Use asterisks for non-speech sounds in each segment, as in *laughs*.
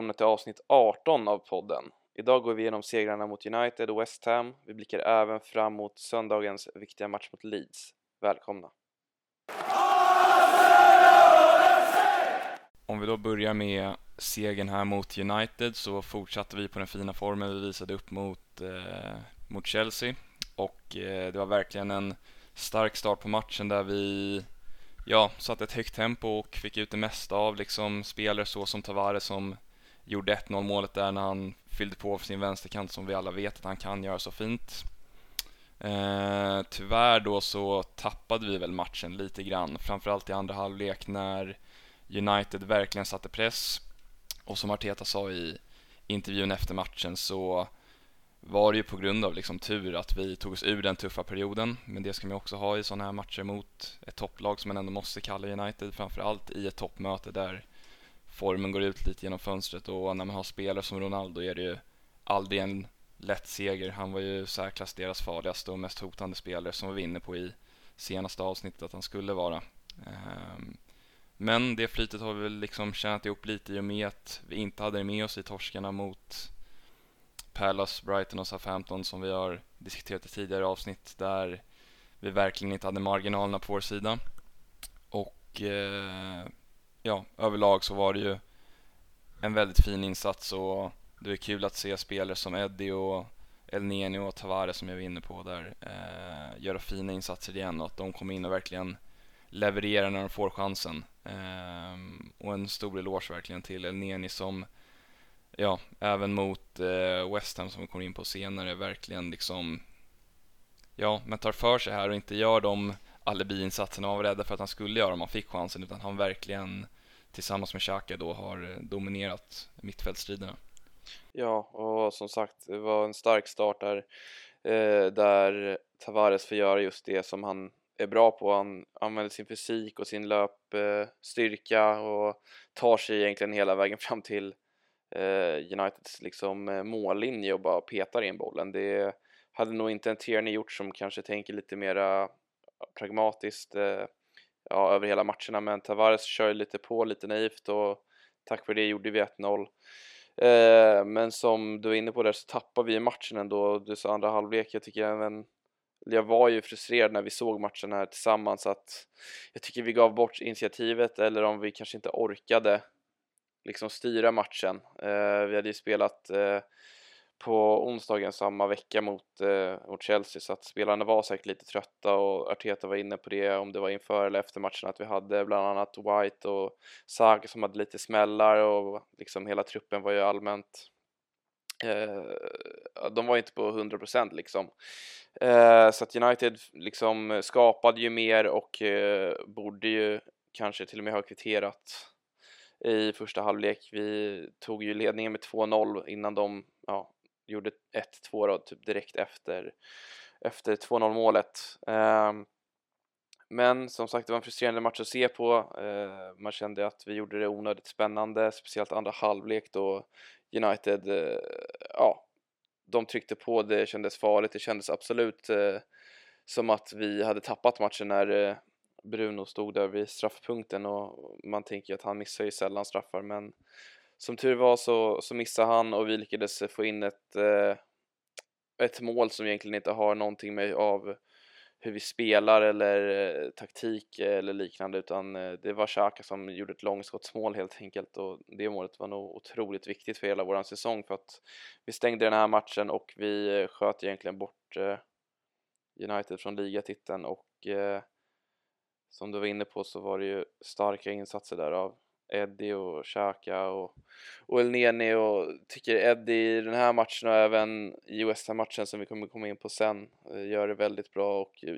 välkomna till avsnitt 18 av podden. Idag går vi igenom segrarna mot United och West Ham. Vi blickar även fram mot söndagens viktiga match mot Leeds. Välkomna! Om vi då börjar med segern här mot United så fortsatte vi på den fina formen vi visade upp mot, eh, mot Chelsea och eh, det var verkligen en stark start på matchen där vi ja, satte ett högt tempo och fick ut det mesta av liksom spelare så som Tavares som gjorde 1-0 målet där när han fyllde på för sin vänsterkant som vi alla vet att han kan göra så fint. Eh, tyvärr då så tappade vi väl matchen lite grann, framförallt i andra halvlek när United verkligen satte press och som Arteta sa i intervjun efter matchen så var det ju på grund av liksom tur att vi tog oss ur den tuffa perioden. Men det ska man också ha i sådana här matcher mot ett topplag som man ändå måste kalla United, framförallt i ett toppmöte där formen går ut lite genom fönstret och när man har spelare som Ronaldo är det ju aldrig en lätt seger. Han var ju särklass deras farligaste och mest hotande spelare som vi var inne på i senaste avsnittet att han skulle vara. Ehm, men det flytet har vi väl liksom tjänat ihop lite i och med att vi inte hade det med oss i torskarna mot Palace, Brighton och Southampton som vi har diskuterat i tidigare avsnitt där vi verkligen inte hade marginalerna på vår sida. Och eh, ja, överlag så var det ju en väldigt fin insats och det är kul att se spelare som Eddie och El Neni och Tavares som jag var inne på där eh, göra fina insatser igen och att de kommer in och verkligen levererar när de får chansen. Eh, och en stor eloge verkligen till El Neni som ja, även mot eh, West Ham som vi kommer in på senare verkligen liksom ja, men tar för sig här och inte gör de alibi-insatserna var rädda för att han skulle göra om han fick chansen utan han verkligen tillsammans med Xhaka då har eh, dominerat mittfältstriderna. Ja, och som sagt, det var en stark start där, eh, där Tavares får göra just det som han är bra på. Han använder sin fysik och sin löpstyrka eh, och tar sig egentligen hela vägen fram till eh, Uniteds liksom eh, mållinje och bara petar in bollen. Det hade nog inte en Tierney gjort som kanske tänker lite mera pragmatiskt eh, ja, över hela matcherna men Tavares kör lite på lite naivt och tack för det gjorde vi 1-0. Eh, men som du är inne på där så tappar vi matchen ändå, du sa andra halvlek, jag tycker även jag var ju frustrerad när vi såg matchen här tillsammans att jag tycker vi gav bort initiativet eller om vi kanske inte orkade liksom styra matchen. Eh, vi hade ju spelat eh, på onsdagen samma vecka mot, eh, mot Chelsea så att spelarna var säkert lite trötta och Arteta var inne på det om det var inför eller efter matchen att vi hade bland annat White och Sag som hade lite smällar och liksom hela truppen var ju allmänt eh, de var inte på 100% liksom. Eh, så att United liksom skapade ju mer och eh, borde ju kanske till och med ha kvitterat i första halvlek. Vi tog ju ledningen med 2-0 innan de ja, gjorde 1-2 då, typ direkt efter, efter 2-0 målet. Ehm, men som sagt, det var en frustrerande match att se på. Ehm, man kände att vi gjorde det onödigt spännande, speciellt andra halvlek då United, eh, ja, de tryckte på, det kändes farligt, det kändes absolut eh, som att vi hade tappat matchen när eh, Bruno stod där vid straffpunkten och man tänker att han missar ju sällan straffar men som tur var så, så missade han och vi lyckades eh, få in ett, eh, ett mål som egentligen inte har någonting med av hur vi spelar eller eh, taktik eh, eller liknande utan eh, det var Xhaka som gjorde ett långskottsmål helt enkelt och det målet var nog otroligt viktigt för hela våran säsong för att vi stängde den här matchen och vi eh, sköt egentligen bort United från ligatiteln och som du var inne på så var det ju starka insatser där av Eddie och Xhaka och, och Elneni och tycker Eddie i den här matchen och även i West Ham-matchen som vi kommer komma in på sen eh, gör det väldigt bra och eh,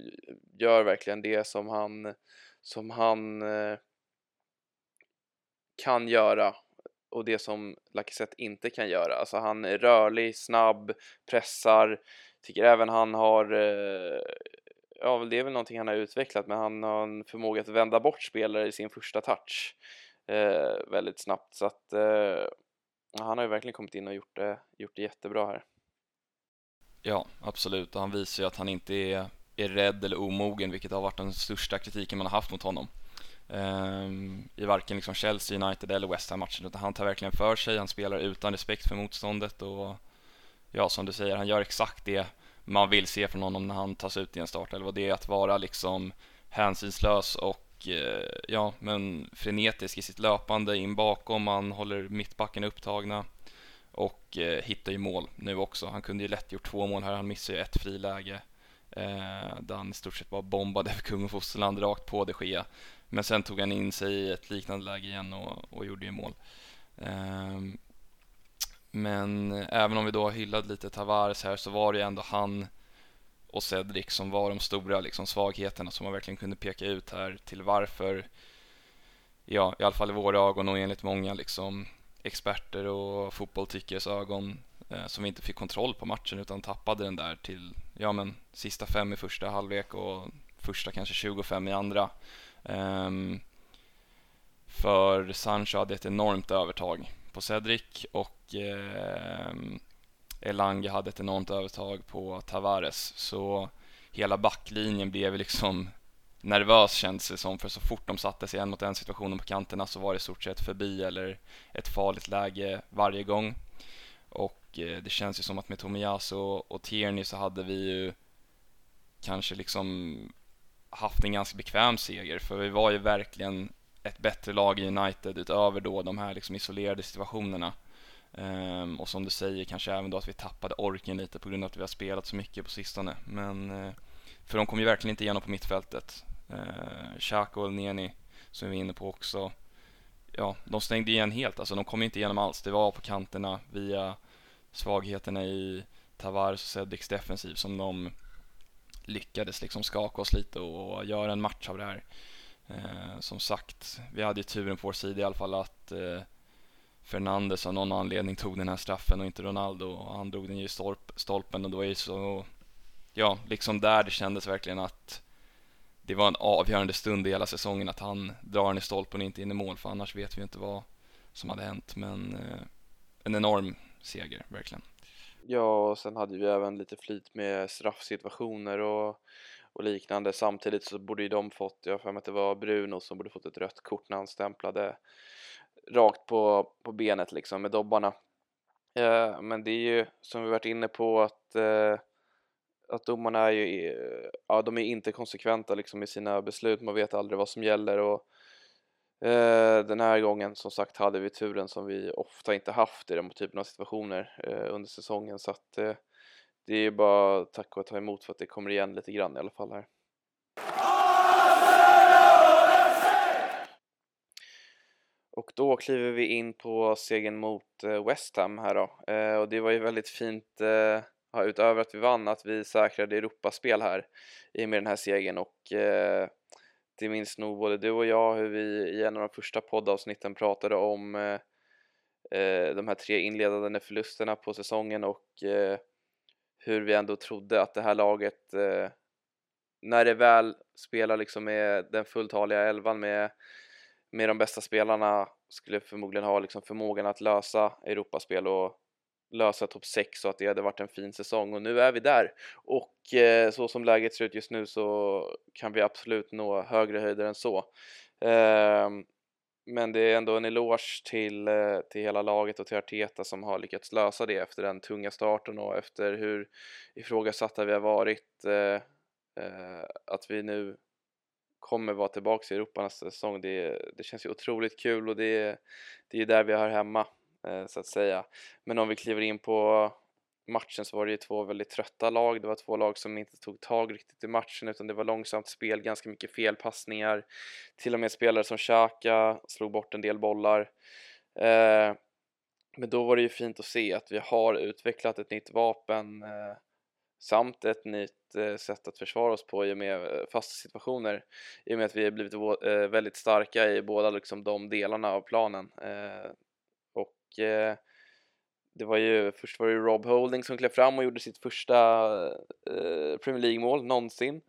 gör verkligen det som han som han eh, kan göra och det som Lacazette inte kan göra. Alltså han är rörlig, snabb, pressar, tycker även han har ja, det är väl någonting han har utvecklat, men han har en förmåga att vända bort spelare i sin första touch eh, väldigt snabbt. Så att eh, han har ju verkligen kommit in och gjort det, gjort det jättebra här. Ja, absolut. Och han visar ju att han inte är, är rädd eller omogen, vilket har varit den största kritiken man har haft mot honom. um, i varken liksom Chelsea, United eller West Ham-matchen utan han tar verkligen för sig, han spelar utan respekt för motståndet och ja, som du säger, han gör exakt det man vill se från honom när han tas ut i en start eller vad det är att vara liksom hänsynslös och Eh, ja, men frenetisk i sitt löpande in bakom, han håller mittbacken upptagna och eh, hittar ju mål nu också. Han kunde ju lätt gjort två mål här, han missade ju ett friläge eh, där han i stort sett bara bombade *laughs* över kung och fosterland rakt på de Gea. Men sen tog han in sig i ett liknande läge igen och, och gjorde ju mål. Ehm, eh, men även om vi då hyllade lite Tavares här så var det ju ändå han och Cedric som var de stora liksom, svagheterna som man verkligen kunde peka ut här till varför, ja, i alla fall i våra ögon och enligt många liksom, experter och fotbolltyckares ögon eh, som vi inte fick kontroll på matchen utan tappade den där till, ja men, sista fem i första halvlek och första kanske 25 i andra. Um, för Sancho hade ett enormt övertag på Cedric och eh, Elanga hade ett enormt övertag på Tavares. Så hela backlinjen blev liksom nervös kändes det som, för så fort de satte sig en mot en situationen på kanterna så var det i stort sett förbi eller ett farligt läge varje gång. Och eh, det känns ju som att med Tomiyasu och Tierney så hade vi ju kanske liksom haft en ganska bekväm seger, för vi var ju verkligen ett bättre lag i United utöver då de här liksom isolerade situationerna. Um, och som du säger kanske även då att vi tappade orken lite på grund av att vi har spelat så mycket på sistone. Men uh, för de kom ju verkligen inte igenom på mittfältet. Uh, Xhaka och Neni som vi är inne på också. Ja, de stängde igen helt, alltså de kom inte igenom alls. Det var på kanterna via svagheterna i Tavares och Cedrics defensiv som de lyckades liksom skaka oss lite och göra en match av det här. Eh, som sagt, vi hade ju turen på vår sida i alla fall att eh, Fernandes av någon anledning tog den här straffen och inte Ronaldo och han drog den ju i stolpen och då är ju så, ja, liksom där det kändes verkligen att det var en avgörande stund i hela säsongen att han drar den i stolpen och inte in i mål för annars vet vi inte vad som hade hänt men eh, en enorm seger verkligen. Ja, och sen hade vi även lite flyt med straffsituationer och och liknande. Samtidigt så borde ju de fått, jag har för mig att det var Bruno som borde fått ett rött kort när han stämplade rakt på, på benet liksom med dobbarna. Eh, men det är ju som vi varit inne på att, eh, att domarna är ju, ja de är inte konsekventa liksom i sina beslut, man vet aldrig vad som gäller och eh, den här gången som sagt hade vi turen som vi ofta inte haft i den typen av situationer eh, under säsongen så att eh, det är ju bara tack och ta emot för att det kommer igen lite grann i alla fall här. Och då kliver vi in på segern mot eh, West Ham här då. Eh, och det var ju väldigt fint, eh, utöver att vi vann, att vi säkrade Europaspel här i och med den här segern och eh, det minns nog både du och jag hur vi i en av de första poddavsnitten pratade om eh, de här tre inledande förlusterna på säsongen och hur vi ändå trodde att det här laget, när det väl spelar liksom med den fulltaliga elvan med, med de bästa spelarna, skulle förmodligen ha liksom förmågan att lösa Europaspel och lösa topp 6 och att det hade varit en fin säsong och nu är vi där och eh, så som läget ser ut just nu så kan vi absolut nå högre höjder än så. Eh, men det är ändå en eloge till, eh, till hela laget och till Arteta som har lyckats lösa det efter den tunga starten och efter hur ifrågasatta vi har varit. Eh, eh, att vi nu kommer vara tillbaka i Europa nästa säsong, det, det känns ju otroligt kul och det, det är ju där vi hör hemma eh, så att säga. Men om vi kliver in på matchen så var det ju två väldigt trötta lag. Det var två lag som inte tog tag riktigt i matchen utan det var långsamt spel, ganska mycket felpassningar. Till och med spelare som Xhaka slog bort en del bollar. Eh, men då var det ju fint att se att vi har utvecklat ett nytt vapen eh, samt ett nytt eh, sätt att försvara oss på i och med eh, fasta situationer i och med att vi har blivit eh, väldigt starka i båda liksom, de delarna av planen. Och det var ju, först var det Rob Holding som klev fram och gjorde sitt första Premier League-mål någonsin.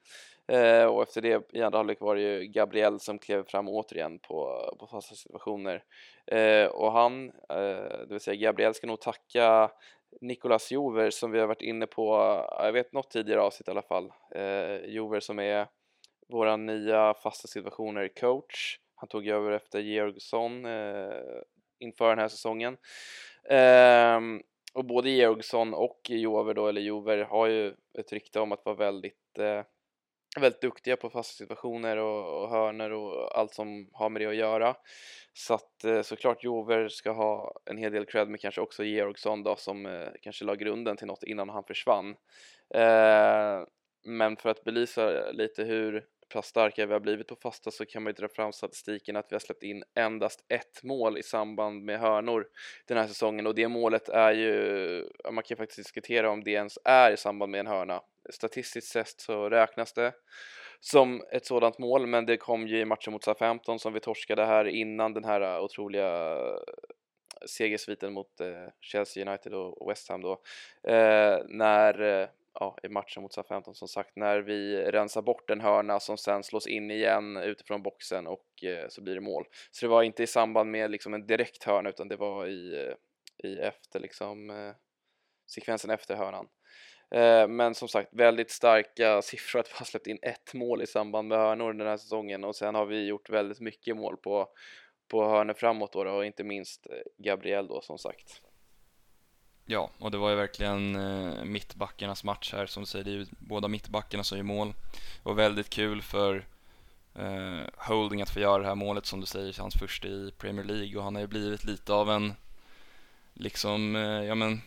Och efter det i andra halvlek var det ju Gabriel som klev fram återigen på, på fasta situationer. Eh, och han, eh, det vill säga Gabriel, ska nog tacka Nicolas Jover som vi har varit inne på, jag vet något tidigare avsnitt i alla fall. Eh, Jover som är vår nya fasta situationer coach Han tog över efter Georgsson eh, inför den här säsongen. Eh, och både Georgsson och Jover då, eller Jover, har ju ett rykte om att vara väldigt eh, väldigt duktiga på fasta situationer och, och hörner och allt som har med det att göra. Så att eh, såklart Jover ska ha en hel del cred men kanske också Georgsson då som eh, kanske la grunden till något innan han försvann. Eh, men för att belysa lite hur pass starka vi har blivit på fasta så kan man ju dra fram statistiken att vi har släppt in endast ett mål i samband med hörnor den här säsongen och det målet är ju, man kan faktiskt diskutera om det ens är i samband med en hörna. Statistiskt sett så räknas det som ett sådant mål men det kom ju i matchen mot SA-15 som vi torskade här innan den här äh, otroliga äh, segersviten mot äh, Chelsea United och West Ham då när ja, i matchen mot SA-15 som sagt när vi rensar bort en hörna som sen slås in igen utifrån boxen och eh, så blir det mål. Så det var inte i samband med liksom en direkt hörna utan det var i, eh, i efter liksom eh, sekvensen efter hörnan. Eh, men som sagt väldigt starka siffror att vi har släppt in ett mål i samband med hörnor den här säsongen och sen har vi gjort väldigt mycket mål på, på hörnor framåt då, då och inte minst eh, Gabriel då som sagt. Ja, och det var ju verkligen eh, mittbackarnas match här som du säger, det är ju båda mittbackarna som gör mål. Och väldigt kul för eh, Holding att få göra det här målet som du säger, hans första i Premier League. Och han har ju blivit lite av en liksom, eh, ja men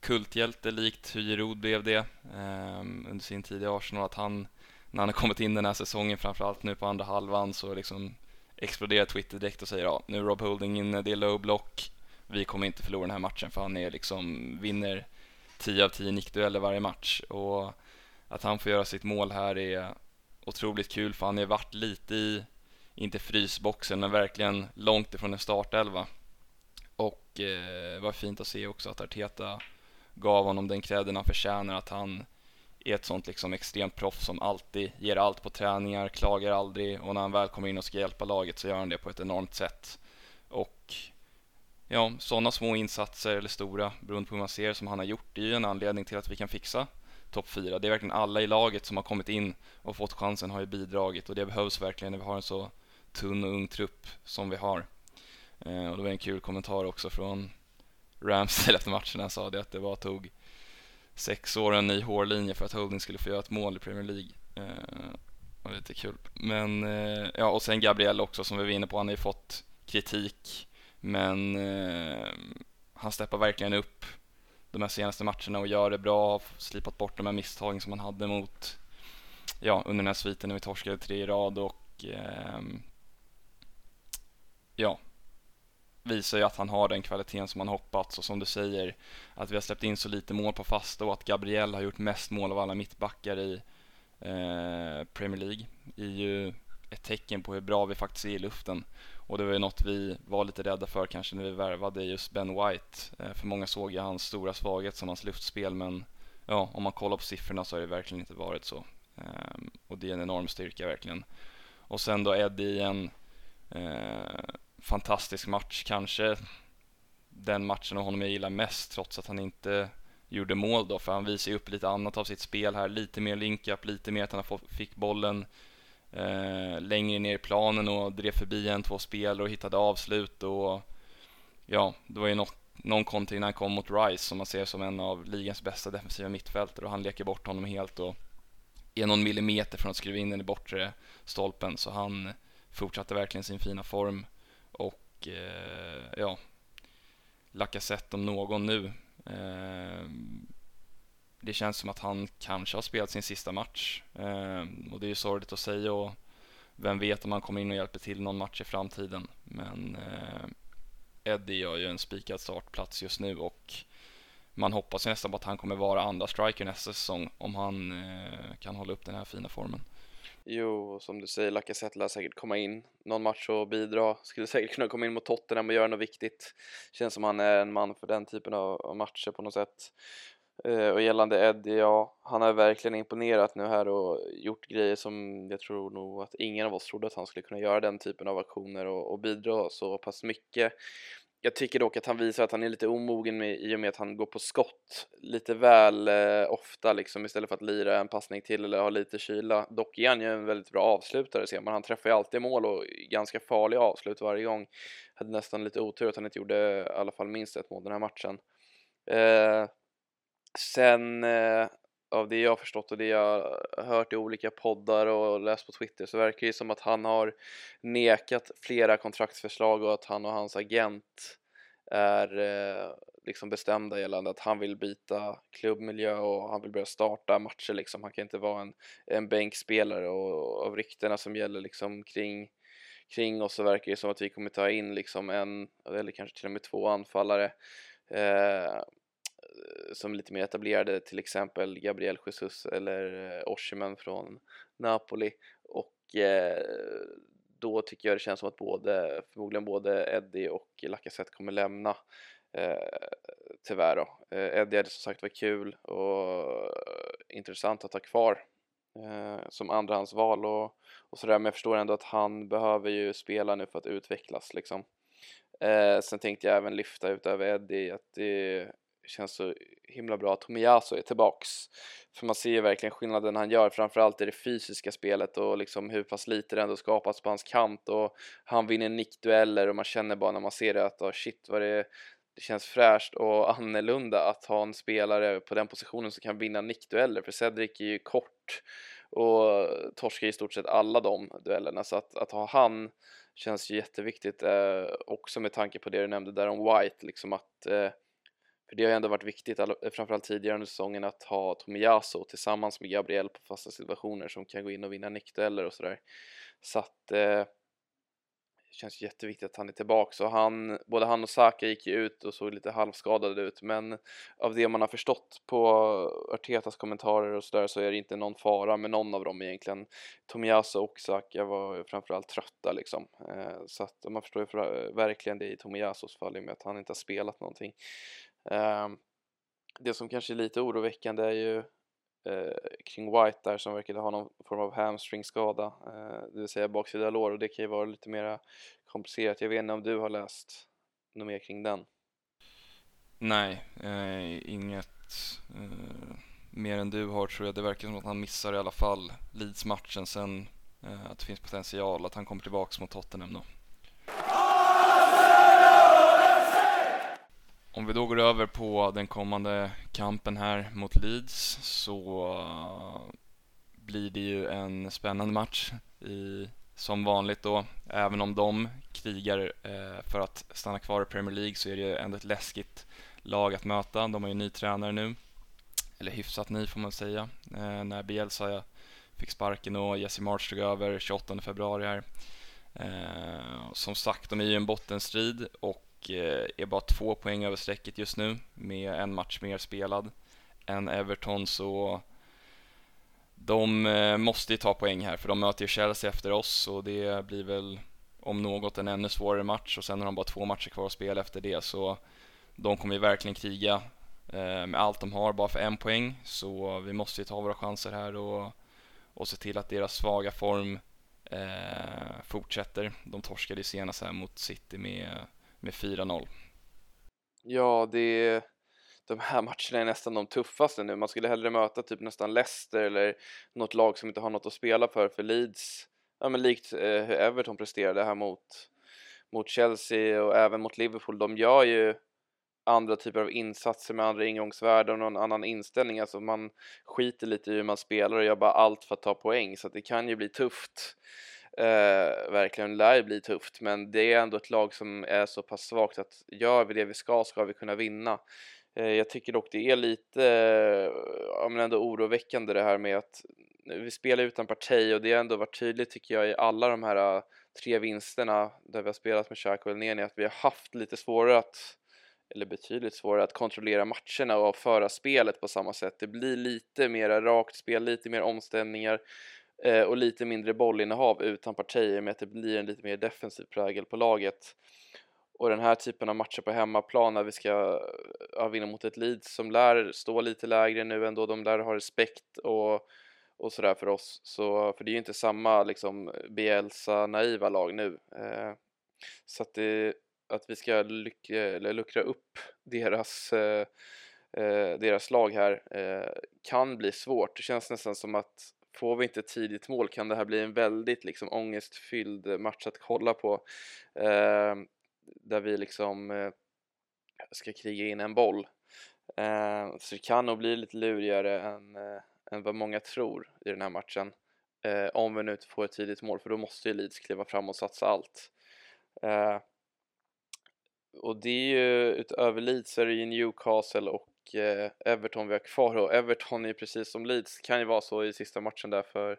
kulthjälte likt hur Giroud blev det eh, under sin tid i Arsenal. Att han när han har kommit in den här säsongen framförallt nu på andra halvan så liksom exploderar Twitter direkt och säger ja nu är Rob Holding inne, det är low block vi kommer inte förlora den här matchen för han är liksom, vinner 10 av 10 nickdueller varje match och att han får göra sitt mål här är otroligt kul för han har varit lite i, inte frysboxen, men verkligen långt ifrån en startelva. Och eh, det var fint att se också att Arteta gav honom den credden han förtjänar, att han är ett sånt liksom extremt proffs som alltid ger allt på träningar, klagar aldrig och när han väl kommer in och ska hjälpa laget så gör han det på ett enormt sätt. Och ja, sådana små insatser eller stora, beroende på hur man ser som han har gjort, det är ju en anledning till att vi kan fixa topp 4. Det är verkligen alla i laget som har kommit in och fått chansen har ju bidragit och det behövs verkligen när vi har en så tunn och ung trupp som vi har. Eh, och det var en kul kommentar också från Ramsdale *laughs* efter matchen. Han sa det att det var tog sex år en ny hårlinje för att Holding skulle få göra ett mål i Premier League. Eh, det var lite kul. Men eh, ja, och sen Gabriel också som vi var inne på. Han har ju fått kritik men eh, han steppar verkligen upp de här senaste matcherna och gör det bra, slipat bort de här misstagen som han hade mot, ja, under den här sviten när vi torskade tre i rad och eh, ja, visar ju att han har den kvaliteten som man hoppats och som du säger att vi har släppt in så lite mål på fasta och att Gabriel har gjort mest mål av alla mittbackar i eh, Premier League. Är ju ett tecken på hur bra vi faktiskt är i luften och det var ju något vi var lite rädda för kanske när vi värvade just Ben White. Eh, för många såg ju hans stora svaghet som hans luftspel men ja, om man kollar på siffrorna så har det verkligen inte varit så. Ehm, och det är en enorm styrka verkligen. Och sen då Eddie i en eh, fantastisk match, kanske den matchen av honom jag gillar mest trots att han inte gjorde mål då för han visar ju upp lite annat av sitt spel här, lite mer link-up, lite mer att han fick bollen eh, längre ner i planen och drev förbi en, två spelare och hittade avslut och ja, det var ju något, någon kontring när han kom mot Rice som man ser som en av ligans bästa defensiva mittfältare och han leker bort honom helt och är någon millimeter från att skruva in den i bortre stolpen. Så han fortsatte verkligen sin fina form och eh, ja, Lacazette om någon nu. Eh, det känns som att han kanske har spelat sin sista match eh, och det är ju sorgligt att säga och vem vet om han kommer in och hjälper till någon match i framtiden. Men eh, Eddie gör ju en spikad startplats just nu och man hoppas ju nästan på att han kommer vara andra striker nästa säsong om han eh, kan hålla upp den här fina formen. Jo, som du säger, Lacazette lär säkert komma in någon match och bidra. Skulle säkert kunna komma in mot Tottenham och göra något viktigt. Känns som han är en man för den typen av matcher på något sätt. Eh, och gällande Eddie, ja, han har verkligen imponerat nu här och gjort grejer som jag tror nog att ingen av oss trodde att han skulle kunna göra den typen av aktioner och, och bidra så pass mycket. jag tycker dock att han visar att han är lite omogen med, i och med att han går på skott lite väl eh, ofta liksom istället för att lira en passning till eller ha lite kyla. Dock är han ju en väldigt bra avslutare ser man. Han träffar ju alltid mål och ganska farliga avslut varje gång. Hade nästan lite otur att han inte gjorde i alla fall minst ett mål den här matchen. Eh, sen eh, av det jag har förstått och det jag har hört i olika poddar och läst på Twitter så verkar det som att han har nekat flera kontraktsförslag och att han och hans agent är eh, liksom bestämda gällande att han vill byta klubbmiljö och han vill börja starta matcher liksom. Han kan inte vara en, en bänkspelare och av ryktena som gäller liksom kring kring oss så verkar det som att vi kommer ta in liksom en eller kanske till och med två anfallare eh, som lite mer etablerade, till exempel Gabriel Jesus eller Oshimen Oshiman från Napoli och eh, då tycker jag det känns som att både, förmodligen både Eddie och Lacazette kommer lämna eh, tyvärr då. Eh, Eddie hade som sagt var kul och intressant att ha kvar eh, som andrahandsval och, och sådär men jag förstår ändå att han behöver ju spela nu för att utvecklas liksom. Eh, sen tänkte jag även lyfta utöver Eddie att det känns så himla bra. Att Tomiyasu är tillbaks. För man ser ju verkligen skillnaden han gör, framförallt i det fysiska spelet och liksom hur pass lite det ändå skapats på hans kant. Och han vinner nickdueller och man känner bara när man ser det att oh, shit vad det, det känns fräscht. Och annorlunda att ha en spelare på den positionen som kan vinna nickdueller för Cedric är ju kort och torskar i stort sett alla de duellerna. Så att, att ha han känns ju jätteviktigt eh, också med tanke på det du nämnde där om White liksom att eh, för det har ju ändå varit viktigt, eh, framförallt tidigare under säsongen, att ha Tomiyasu tillsammans med Gabriel på fasta situationer som kan gå in och vinna nickdueller och sådär. Så att eh, det känns jätteviktigt att han är tillbaka. Så han, både han och Saka gick ju ut och såg lite halvskadade ut, men av det man har förstått på Artetas kommentarer och sådär så är det inte någon fara med någon av dem egentligen. Tomiyasu och Saka var framförallt trötta liksom, eh, så att man förstår ju verkligen det i Tomiyasus fall i och med att han inte har spelat någonting. Ehm, det som kanske är lite oroväckande är ju eh, kring White där som verkade ha någon form av hamstringskada, eh, det vill säga baksida lår och det kan ju vara lite mer komplicerat. Jag vet inte om du har läst något mer kring den? Nej, eh, inget eh, mer än du har tror jag. Det verkar som att han missar i alla fall Leeds-matchen sen eh, att det finns potential att han kommer tillbaks mot Tottenham då. Om vi då går över på den kommande kampen här mot Leeds så eh, blir det ju en spännande match i, som vanligt då. Även om de krigar eh, för att stanna kvar i Premier League så är det ju ändå ett läskigt lag att möta. De har ju ny tränare nu, eller hyfsat ny får man säga, eh, när Bielsa fick sparken och Jesse March tog över 28 februari här. Eh, som sagt, de är ju en bottenstrid och och eh, är bara två poäng över strecket just nu med en match mer spelad än Everton så de eh, måste ju ta poäng här för de möter ju Chelsea efter oss och det blir väl om något en ännu svårare match och sen har de bara två matcher kvar att spela efter det så de kommer ju verkligen kriga eh, med allt de har bara för en poäng så vi måste ju ta våra chanser här och, och se till att deras svaga form eh, fortsätter. De torskade ju senast här mot City med med 4-0. Ja, det de här matcherna är nästan de tuffaste nu. Man skulle hellre möta typ nästan Leicester eller något lag som inte har något att spela för. För Leeds, ja men likt eh, hur Everton presterade här mot, mot Chelsea och även mot Liverpool, de gör ju andra typer av insatser med andra ingångsvärden och någon annan inställning. Alltså man skiter lite i hur man spelar och gör bara allt för att ta poäng så att det kan ju bli tufft. Eh, verkligen lär ju bli tufft, men det är ändå ett lag som är så pass svagt att gör vi det vi ska ska vi kunna vinna. Eh, jag tycker dock det är lite, ja men ändå oroväckande det här med att vi spelar utan parti och det har ändå varit tydligt tycker jag i alla de här eh, tre vinsterna där vi har spelat med Xhaka och Elneny att vi har haft lite svårare att eller betydligt svårare att kontrollera matcherna och föra spelet på samma sätt. Det blir lite mer rakt spel, lite mer omställningar eh, och lite mindre bollinnehav utan partier med att typ det blir en lite mer defensiv prägel på laget. Och den här typen av matcher på hemmaplan när vi ska ja, vinna mot ett Leeds som lär stå lite lägre nu ändå, de lär ha respekt och, och sådär för oss. Så, för det är ju inte samma liksom Bielsa naiva lag nu. Eh, så att det, att vi ska lyck, eller luckra upp deras, eh, eh, deras lag här eh, kan bli svårt. Det känns nästan som att får vi inte tidigt mål kan det här bli en väldigt liksom ångestfylld match att kolla på. Eh, där vi liksom eh, ska kriga in en boll. Eh, så det kan nog bli lite lurigare än, eh, än vad många tror i den här matchen. Eh, om vi nu inte får ett tidigt mål, för då måste ju Leeds kliva fram och satsa allt. Eh, och det är ju utöver Leeds så är det ju Newcastle och eh, Everton vi har kvar och Everton är precis som Leeds, kan ju vara så i sista matchen där för,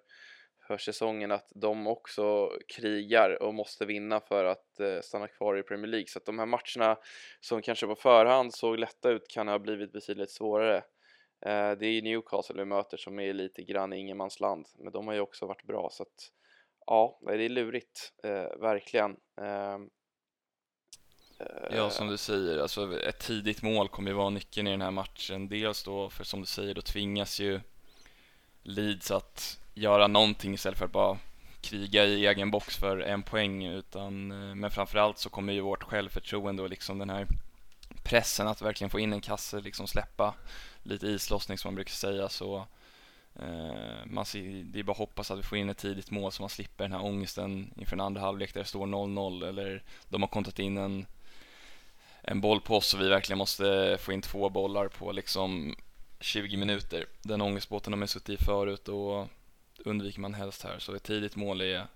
för säsongen att de också krigar och måste vinna för att eh, stanna kvar i Premier League så att de här matcherna som kanske på förhand såg lätta ut kan ha blivit betydligt svårare. Eh, det är ju Newcastle vi möter som är lite grann i ingenmansland men de har ju också varit bra så att ja, det är lurigt, eh, verkligen. Ehm, Ja, som du säger, alltså ett tidigt mål kommer ju vara nyckeln i den här matchen. Dels då, för som du säger, då tvingas ju Leeds att göra någonting istället för att bara kriga i egen box för en poäng. Utan, eh, men framförallt så kommer ju vårt självförtroende och liksom den här pressen att verkligen få in en kasse, liksom släppa lite islossning som man brukar säga. Så eh, man ser, det är bara att hoppas att vi får in ett tidigt mål så man slipper den här ångesten inför en andra halvlek där det står 0-0 eller de har kontat in en en boll på oss och vi verkligen måste få in två bollar på liksom 20 minuter. Den ångestbåten har man suttit i förut och undviker man helst här. Så ett tidigt mål är,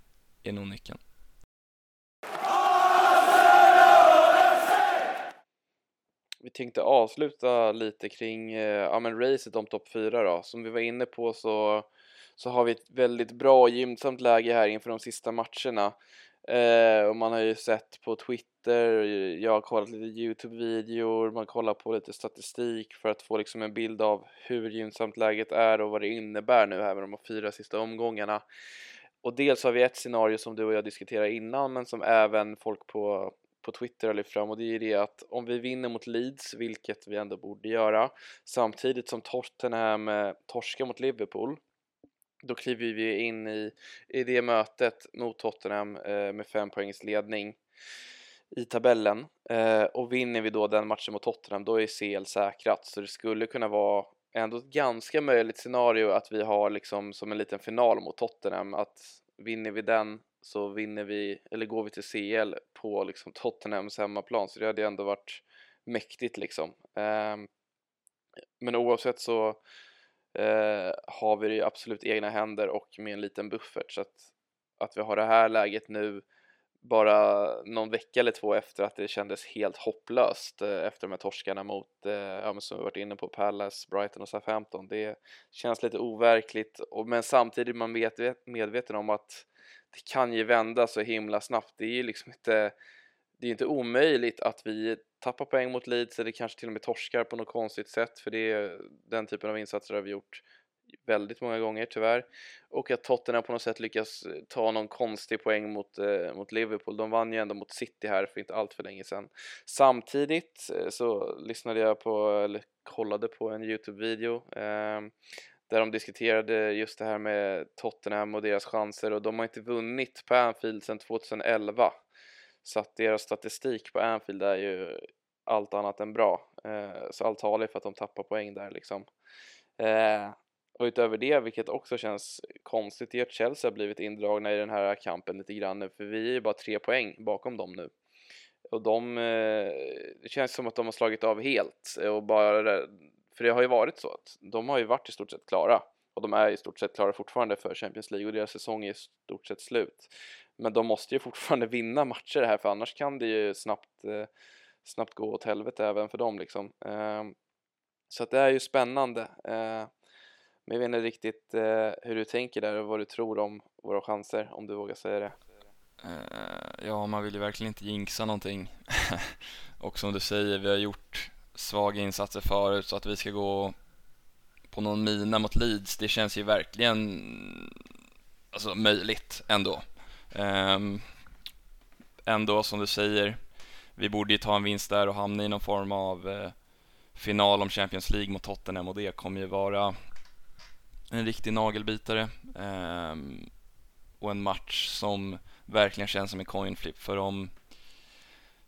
är nog nyckeln. Vi tänkte avsluta lite kring eh, ja, men racet om topp 4 då. Som vi var inne på så, så har vi ett väldigt bra och gynnsamt läge här inför de sista matcherna. Eh, och man har ju sett på Twitter, jag har kollat lite Youtube-videor, man kollar på lite statistik för att få liksom en bild av hur gynnsamt läget är och vad det innebär nu här med de fyra sista omgångarna. Och dels har vi ett scenario som du och jag diskuterade innan men som även folk på, på Twitter har lyft fram och det är ju det att om vi vinner mot Leeds, vilket vi ändå borde göra, samtidigt som Tottenham eh, torskar mot Liverpool då kliver vi in i, i det mötet mot Tottenham eh, med fem poängs ledning i tabellen. Eh, och vinner vi då den matchen mot Tottenham då är CL säkrat. Så det skulle kunna vara ändå ett ganska möjligt scenario att vi har liksom som en liten final mot Tottenham. Att vinner vi den så vinner vi eller går vi till CL på liksom *laughs* Tottenhams hemmaplan. Så det hade ändå varit mäktigt liksom. Eh, men oavsett så eh, har vi det i absolut egna händer och med en liten buffert så att, att vi har det här läget nu bara någon vecka eller två efter att det kändes helt hopplöst eh, efter de här torskarna mot, eh, ja, som vi varit inne på, Palace, Brighton och Southampton. Det känns lite overkligt, och, men samtidigt är man medveten om att det kan ju vända så himla snabbt. Det är ju liksom inte, det är inte omöjligt att vi tappar poäng mot Leeds eller kanske till och med torskar på något konstigt sätt för det är den typen av insatser har vi gjort väldigt många gånger tyvärr och att Tottenham på något sätt lyckas eh, ta någon konstig poäng mot, eh, mot Liverpool. De vann ju ändå mot City här för inte allt för länge sedan. Samtidigt eh, så lyssnade jag på, eller kollade på en Youtube-video eh, där de diskuterade just det här med Tottenham och deras chanser och de har inte vunnit på Anfield sedan 2011 så att deras statistik på Anfield är ju allt annat än bra. Eh, så allt talar för att de tappar poäng där liksom. Eh, och utöver det, vilket också känns konstigt, är att Chelsea har blivit indragna i den här kampen lite grann, nu, för vi är ju bara tre poäng bakom dem nu. Och de, eh, det känns som att de har slagit av helt och bara, för det har ju varit så att de har ju varit i stort sett klara och de är i stort sett klara fortfarande för Champions League och deras säsong är i stort sett slut. Men de måste ju fortfarande *laughs* vinna matcher här för annars kan det ju snabbt, eh, snabbt gå åt helvete även för dem liksom. Eh, så att det är ju spännande. Eh, men jag vet inte riktigt eh, hur du tänker där och vad du tror om våra chanser, om du vågar säga det. Eh, ja, man vill ju verkligen inte jinxa någonting. *laughs* och som du säger, vi har gjort svaga insatser förut så att vi ska gå på någon mina mot Leeds, det känns ju verkligen alltså, möjligt ändå. Um, ändå som du säger, vi borde ju ta en vinst där och hamna i någon form av uh, final om Champions League mot Tottenham och det kommer ju vara en riktig nagelbitare um, och en match som verkligen känns som en coin flip för om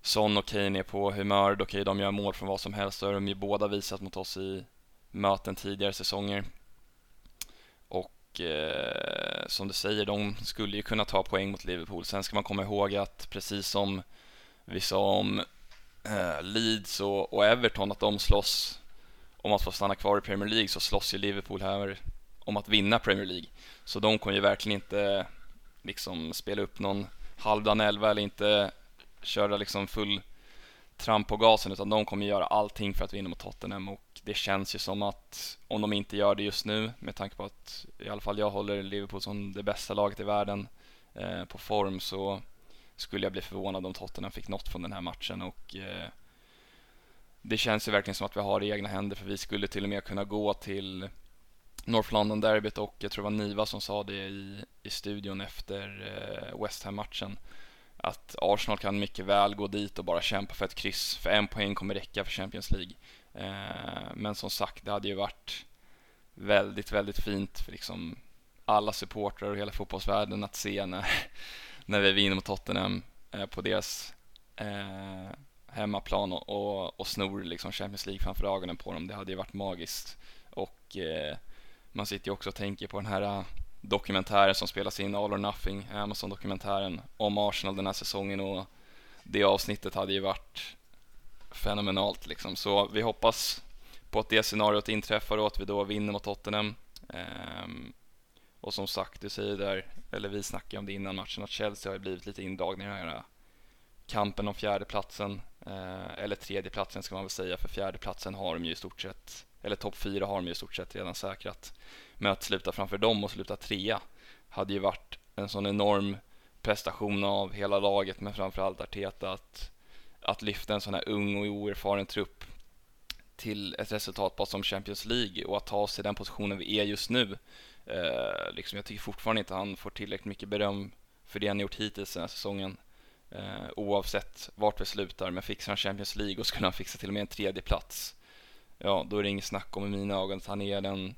Son och Kane är på humör, då kan ju de göra mål från vad som helst. Det har de ju båda visat mot oss i möten tidigare säsonger. Och eh, som du säger, de skulle ju kunna ta poäng mot Liverpool. Sen ska man komma ihåg att precis som vi sa om eh, Leeds och, och, Everton, att de slåss om att få stanna kvar i Premier League, så slåss ju Liverpool här om att vinna Premier League. Så de kommer ju verkligen inte liksom spela upp någon halvdan elva eller inte köra liksom full tramp på gasen utan de kommer göra allting för att vinna mot Tottenham. Och det känns ju som att om de inte gör det just nu med tanke på att i alla fall jag håller Liverpool som det bästa laget i världen eh, på form så skulle jag bli förvånad om Tottenham fick något från den här matchen. Och eh, det känns ju verkligen som att vi har det i egna händer för vi skulle till och med kunna gå till North London derbyt. Och jag tror det var Niva som sa det i, i studion efter eh, West Ham-matchen att Arsenal kan mycket väl gå dit och bara kämpa för ett kryss, för en poäng kommer räcka för Champions League. Eh, men som sagt, det hade ju varit väldigt, väldigt fint för liksom alla supportrar och hela fotbollsvärlden att se när, *laughs* när vi vinner mot Tottenham eh, på deras eh, hemmaplan och, och, och snor liksom Champions League framför ögonen på dem. Det hade ju varit magiskt. Och eh, man sitter ju också och tänker på den här dokumentären som spelas in, All or Nothing, Amazon-dokumentären om Arsenal den här säsongen och det avsnittet hade ju varit fenomenalt liksom. Så vi hoppas på att det scenariot inträffar och att vi då vinner mot Tottenham. Ehm, och som sagt, du säger där, eller vi snackade om det innan matchen, att Chelsea har ju blivit lite indragna i den här kampen om fjärdeplatsen, eh, eller tredjeplatsen ska man väl säga, för fjärdeplatsen har de ju i stort sett, eller topp fyra har de ju i stort sett redan säkrat. Men att sluta framför dem och sluta trea hade ju varit en sån enorm prestation av hela laget, men framförallt Arteta att, att lyfta en sån här ung och oerfaren trupp till ett resultat bara som Champions League och att ta oss i den positionen vi är just nu. Eh, liksom, jag tycker fortfarande inte han får tillräckligt mycket beröm för det han gjort hittills den här säsongen. Eh, oavsett vart vi slutar, men fixar han Champions League och skulle han fixa till och med en tredje plats ja, då är det inget snack om i mina ögon att han är den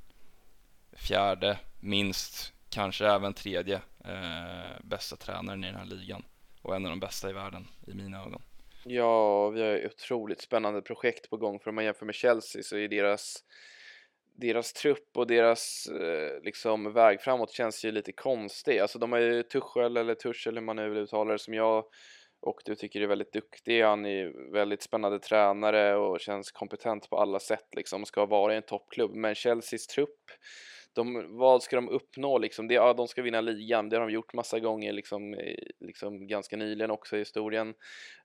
fjärde, minst, kanske även tredje eh, bästa tränaren i den här ligan och en av de bästa i världen i mina ögon. Ja, vi har ett otroligt spännande projekt på gång för om man jämför med Chelsea så är deras deras trupp och deras eh, liksom väg framåt känns ju lite konstig. Alltså de har ju Tuchel eller Tuchel hur man nu vill uttala det som jag och du tycker är väldigt duktig. Han är väldigt spännande tränare och känns kompetent på alla sätt liksom. Ska vara i en toppklubb. Men Chelseas trupp de, vad ska de uppnå liksom? Det, ja, de ska vinna ligan, det har de gjort massa gånger liksom, liksom ganska nyligen också i historien.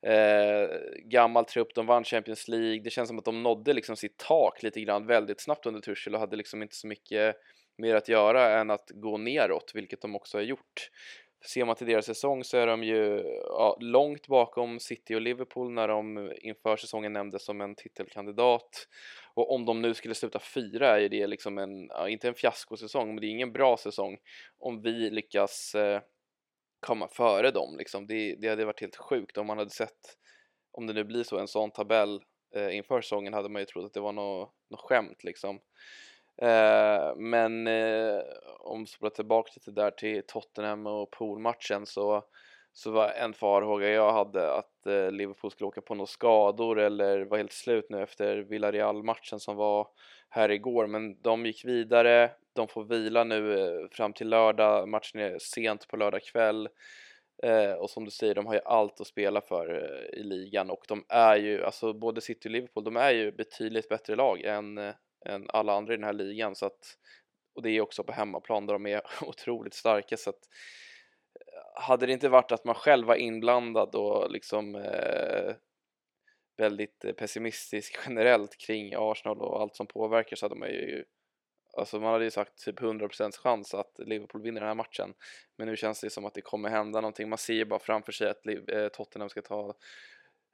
Eh, gammal trupp, de vann Champions League, det känns som att de nådde liksom sitt tak lite grann väldigt snabbt under Tuchel och hade liksom inte så mycket mer att göra än att gå neråt, vilket de också har gjort. Ser man till deras säsong så är de ju ja, långt bakom City och Liverpool när de inför säsongen nämndes som en titelkandidat. Och om de nu skulle sluta fyra är det liksom en, ja, inte en fiaskosäsong, men det är ingen bra säsong om vi lyckas eh, komma före dem. Liksom. Det, det hade varit helt sjukt om man hade sett, om det nu blir så, en sån tabell eh, inför säsongen hade man ju trott att det var något, något skämt liksom. Eh, men eh, om vi spolar tillbaka lite där till Tottenham och poolmatchen så, så var en farhåga jag hade att eh, Liverpool skulle åka på några skador eller var helt slut nu efter Villarreal-matchen som var här igår. Men de gick vidare, de får vila nu eh, fram till lördag, matchen är sent på lördag kväll. Eh, och som du säger, de har ju allt att spela för eh, i ligan och de är ju, alltså både City och Liverpool, de är ju betydligt bättre lag än, eh, än alla andra i den här ligan så att och det är också på hemmaplan där de är *laughs* otroligt starka så att eh, hade det inte varit att man själv var inblandad och liksom eh, väldigt eh, pessimistisk *laughs* generellt kring Arsenal och allt som påverkar så hade man ju Alltså man hade ju sagt typ 100% chans att Liverpool vinner den här matchen. Men nu känns det som att det kommer hända någonting. Man ser ju bara framför sig att eh, Tottenham ska ta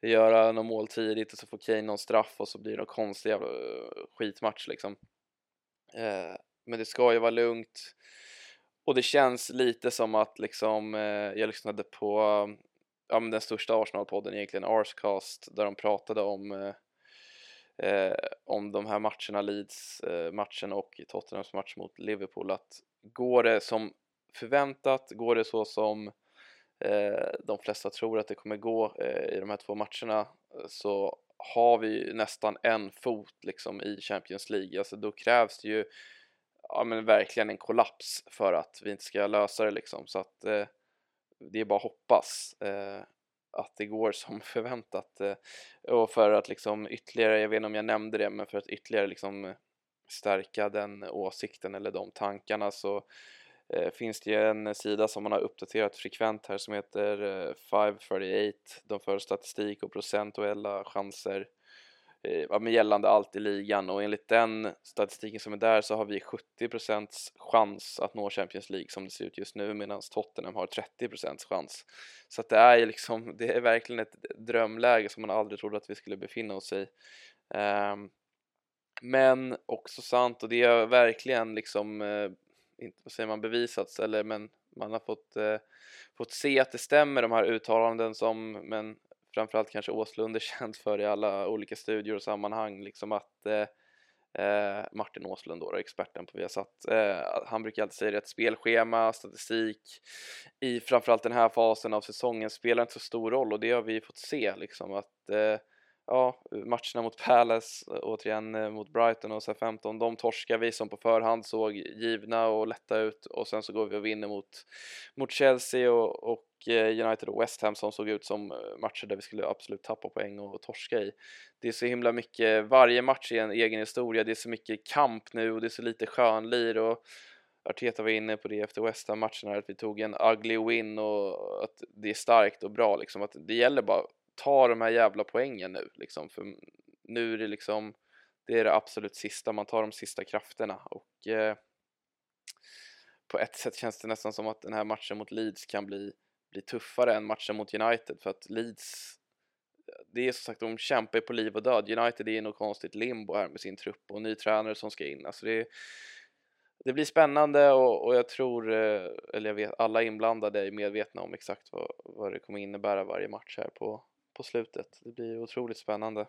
göra något mål tidigt och så får Kane någon straff och så blir det någon konstig jävla eh, skitmatch liksom. Eh, men det ska ju vara lugnt och det känns lite som att liksom eh, jag lyssnade på ja, men den största Arsenal-podden egentligen, Arscast, där de pratade om eh, eh om de här matcherna, Leeds eh, matchen och Tottenhams match mot Liverpool, att går det som förväntat, går det så som eh, Eh, de flesta tror att det kommer gå eh, i de här två matcherna eh, så har vi ju nästan en fot liksom i Champions League. Alltså då krävs det ju ja, men verkligen en kollaps för att vi inte ska lösa det liksom. Så att eh, det är bara att hoppas eh, att det går som *laughs* förväntat. Eh, och för att liksom ytterligare, jag vet inte om jag nämnde det, men för att ytterligare liksom stärka den åsikten eller de tankarna så Eh, finns det ju en sida som man har uppdaterat frekvent här som heter eh, 538. De för statistik och procentuella chanser eh, gällande allt i ligan och enligt den statistiken som är där så har vi 70% chans att nå Champions League som det ser ut just nu medan Tottenham har 30% chans. Så att det är liksom, det är verkligen ett drömläge som man aldrig trodde att vi skulle befinna oss i. Ehm, men också sant och det är verkligen liksom, eh, inte vad säger man, bevisats eller men man har fått, eh, fått se att det stämmer de här uttalanden som men framförallt kanske Åslund är *laughs* känd för i alla olika studier och sammanhang liksom att eh, eh Martin Åslund då, experten på Viasat, eh, han brukar alltid säga att spelschema, statistik i framförallt den här fasen av säsongen spelar inte så stor roll och det har vi fått se liksom att eh, ja, matcherna mot Palace, eh, återigen eh, mot Brighton och S15, de torskar vi som på förhand såg givna och lätta ut och sen så går vi och vinner mot, mot Chelsea och, och eh, United och West Ham som såg ut som matcher där vi skulle absolut tappa poäng och torska i. Det är så himla mycket, varje match är en egen historia, det är så mycket kamp nu och det är så lite skönlir och Arteta var inne på det efter West Ham-matchen här att vi tog en ugly win och att det är starkt och bra liksom, att det gäller bara ta de här jävla poängen nu liksom, för nu är det liksom det är det absolut sista, man tar de sista krafterna och eh, på ett sätt känns det nästan som att den här matchen mot Leeds kan bli, bli tuffare än matchen mot United för att Leeds det är som sagt, de kämpar på liv och död. United är i något konstigt limbo här med sin trupp och ny tränare som ska in. Alltså det, det blir spännande och, och jag tror, eh, eller jag vet, alla inblandade är medvetna om exakt vad, vad det kommer innebära varje match här på, på slutet. Det blir otroligt spännande.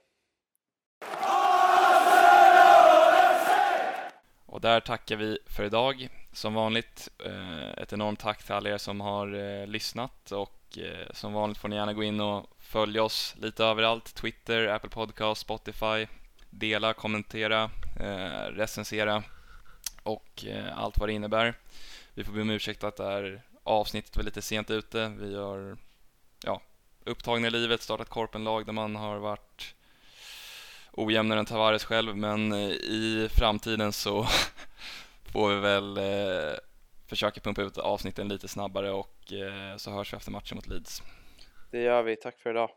Och där tackar vi för idag. Som vanligt eh, ett enormt tack till alla er som har eh, lyssnat och eh, som vanligt får ni gärna gå in och följa oss lite överallt. Twitter, Apple Podcast, Spotify. Dela, kommentera, recensera och allt vad det innebär. Vi får be om ursäkt att det här avsnittet var lite sent ute. Vi har ja, upptagna i livet, startat korpenlag där man har varit ojämnare än Tavares själv, men eh, i framtiden så *laughs* får vi väl eh, försöka pumpa ut avsnitten lite snabbare och eh, så hörs vi efter matchen mot Leeds. Det gör vi, tack för idag.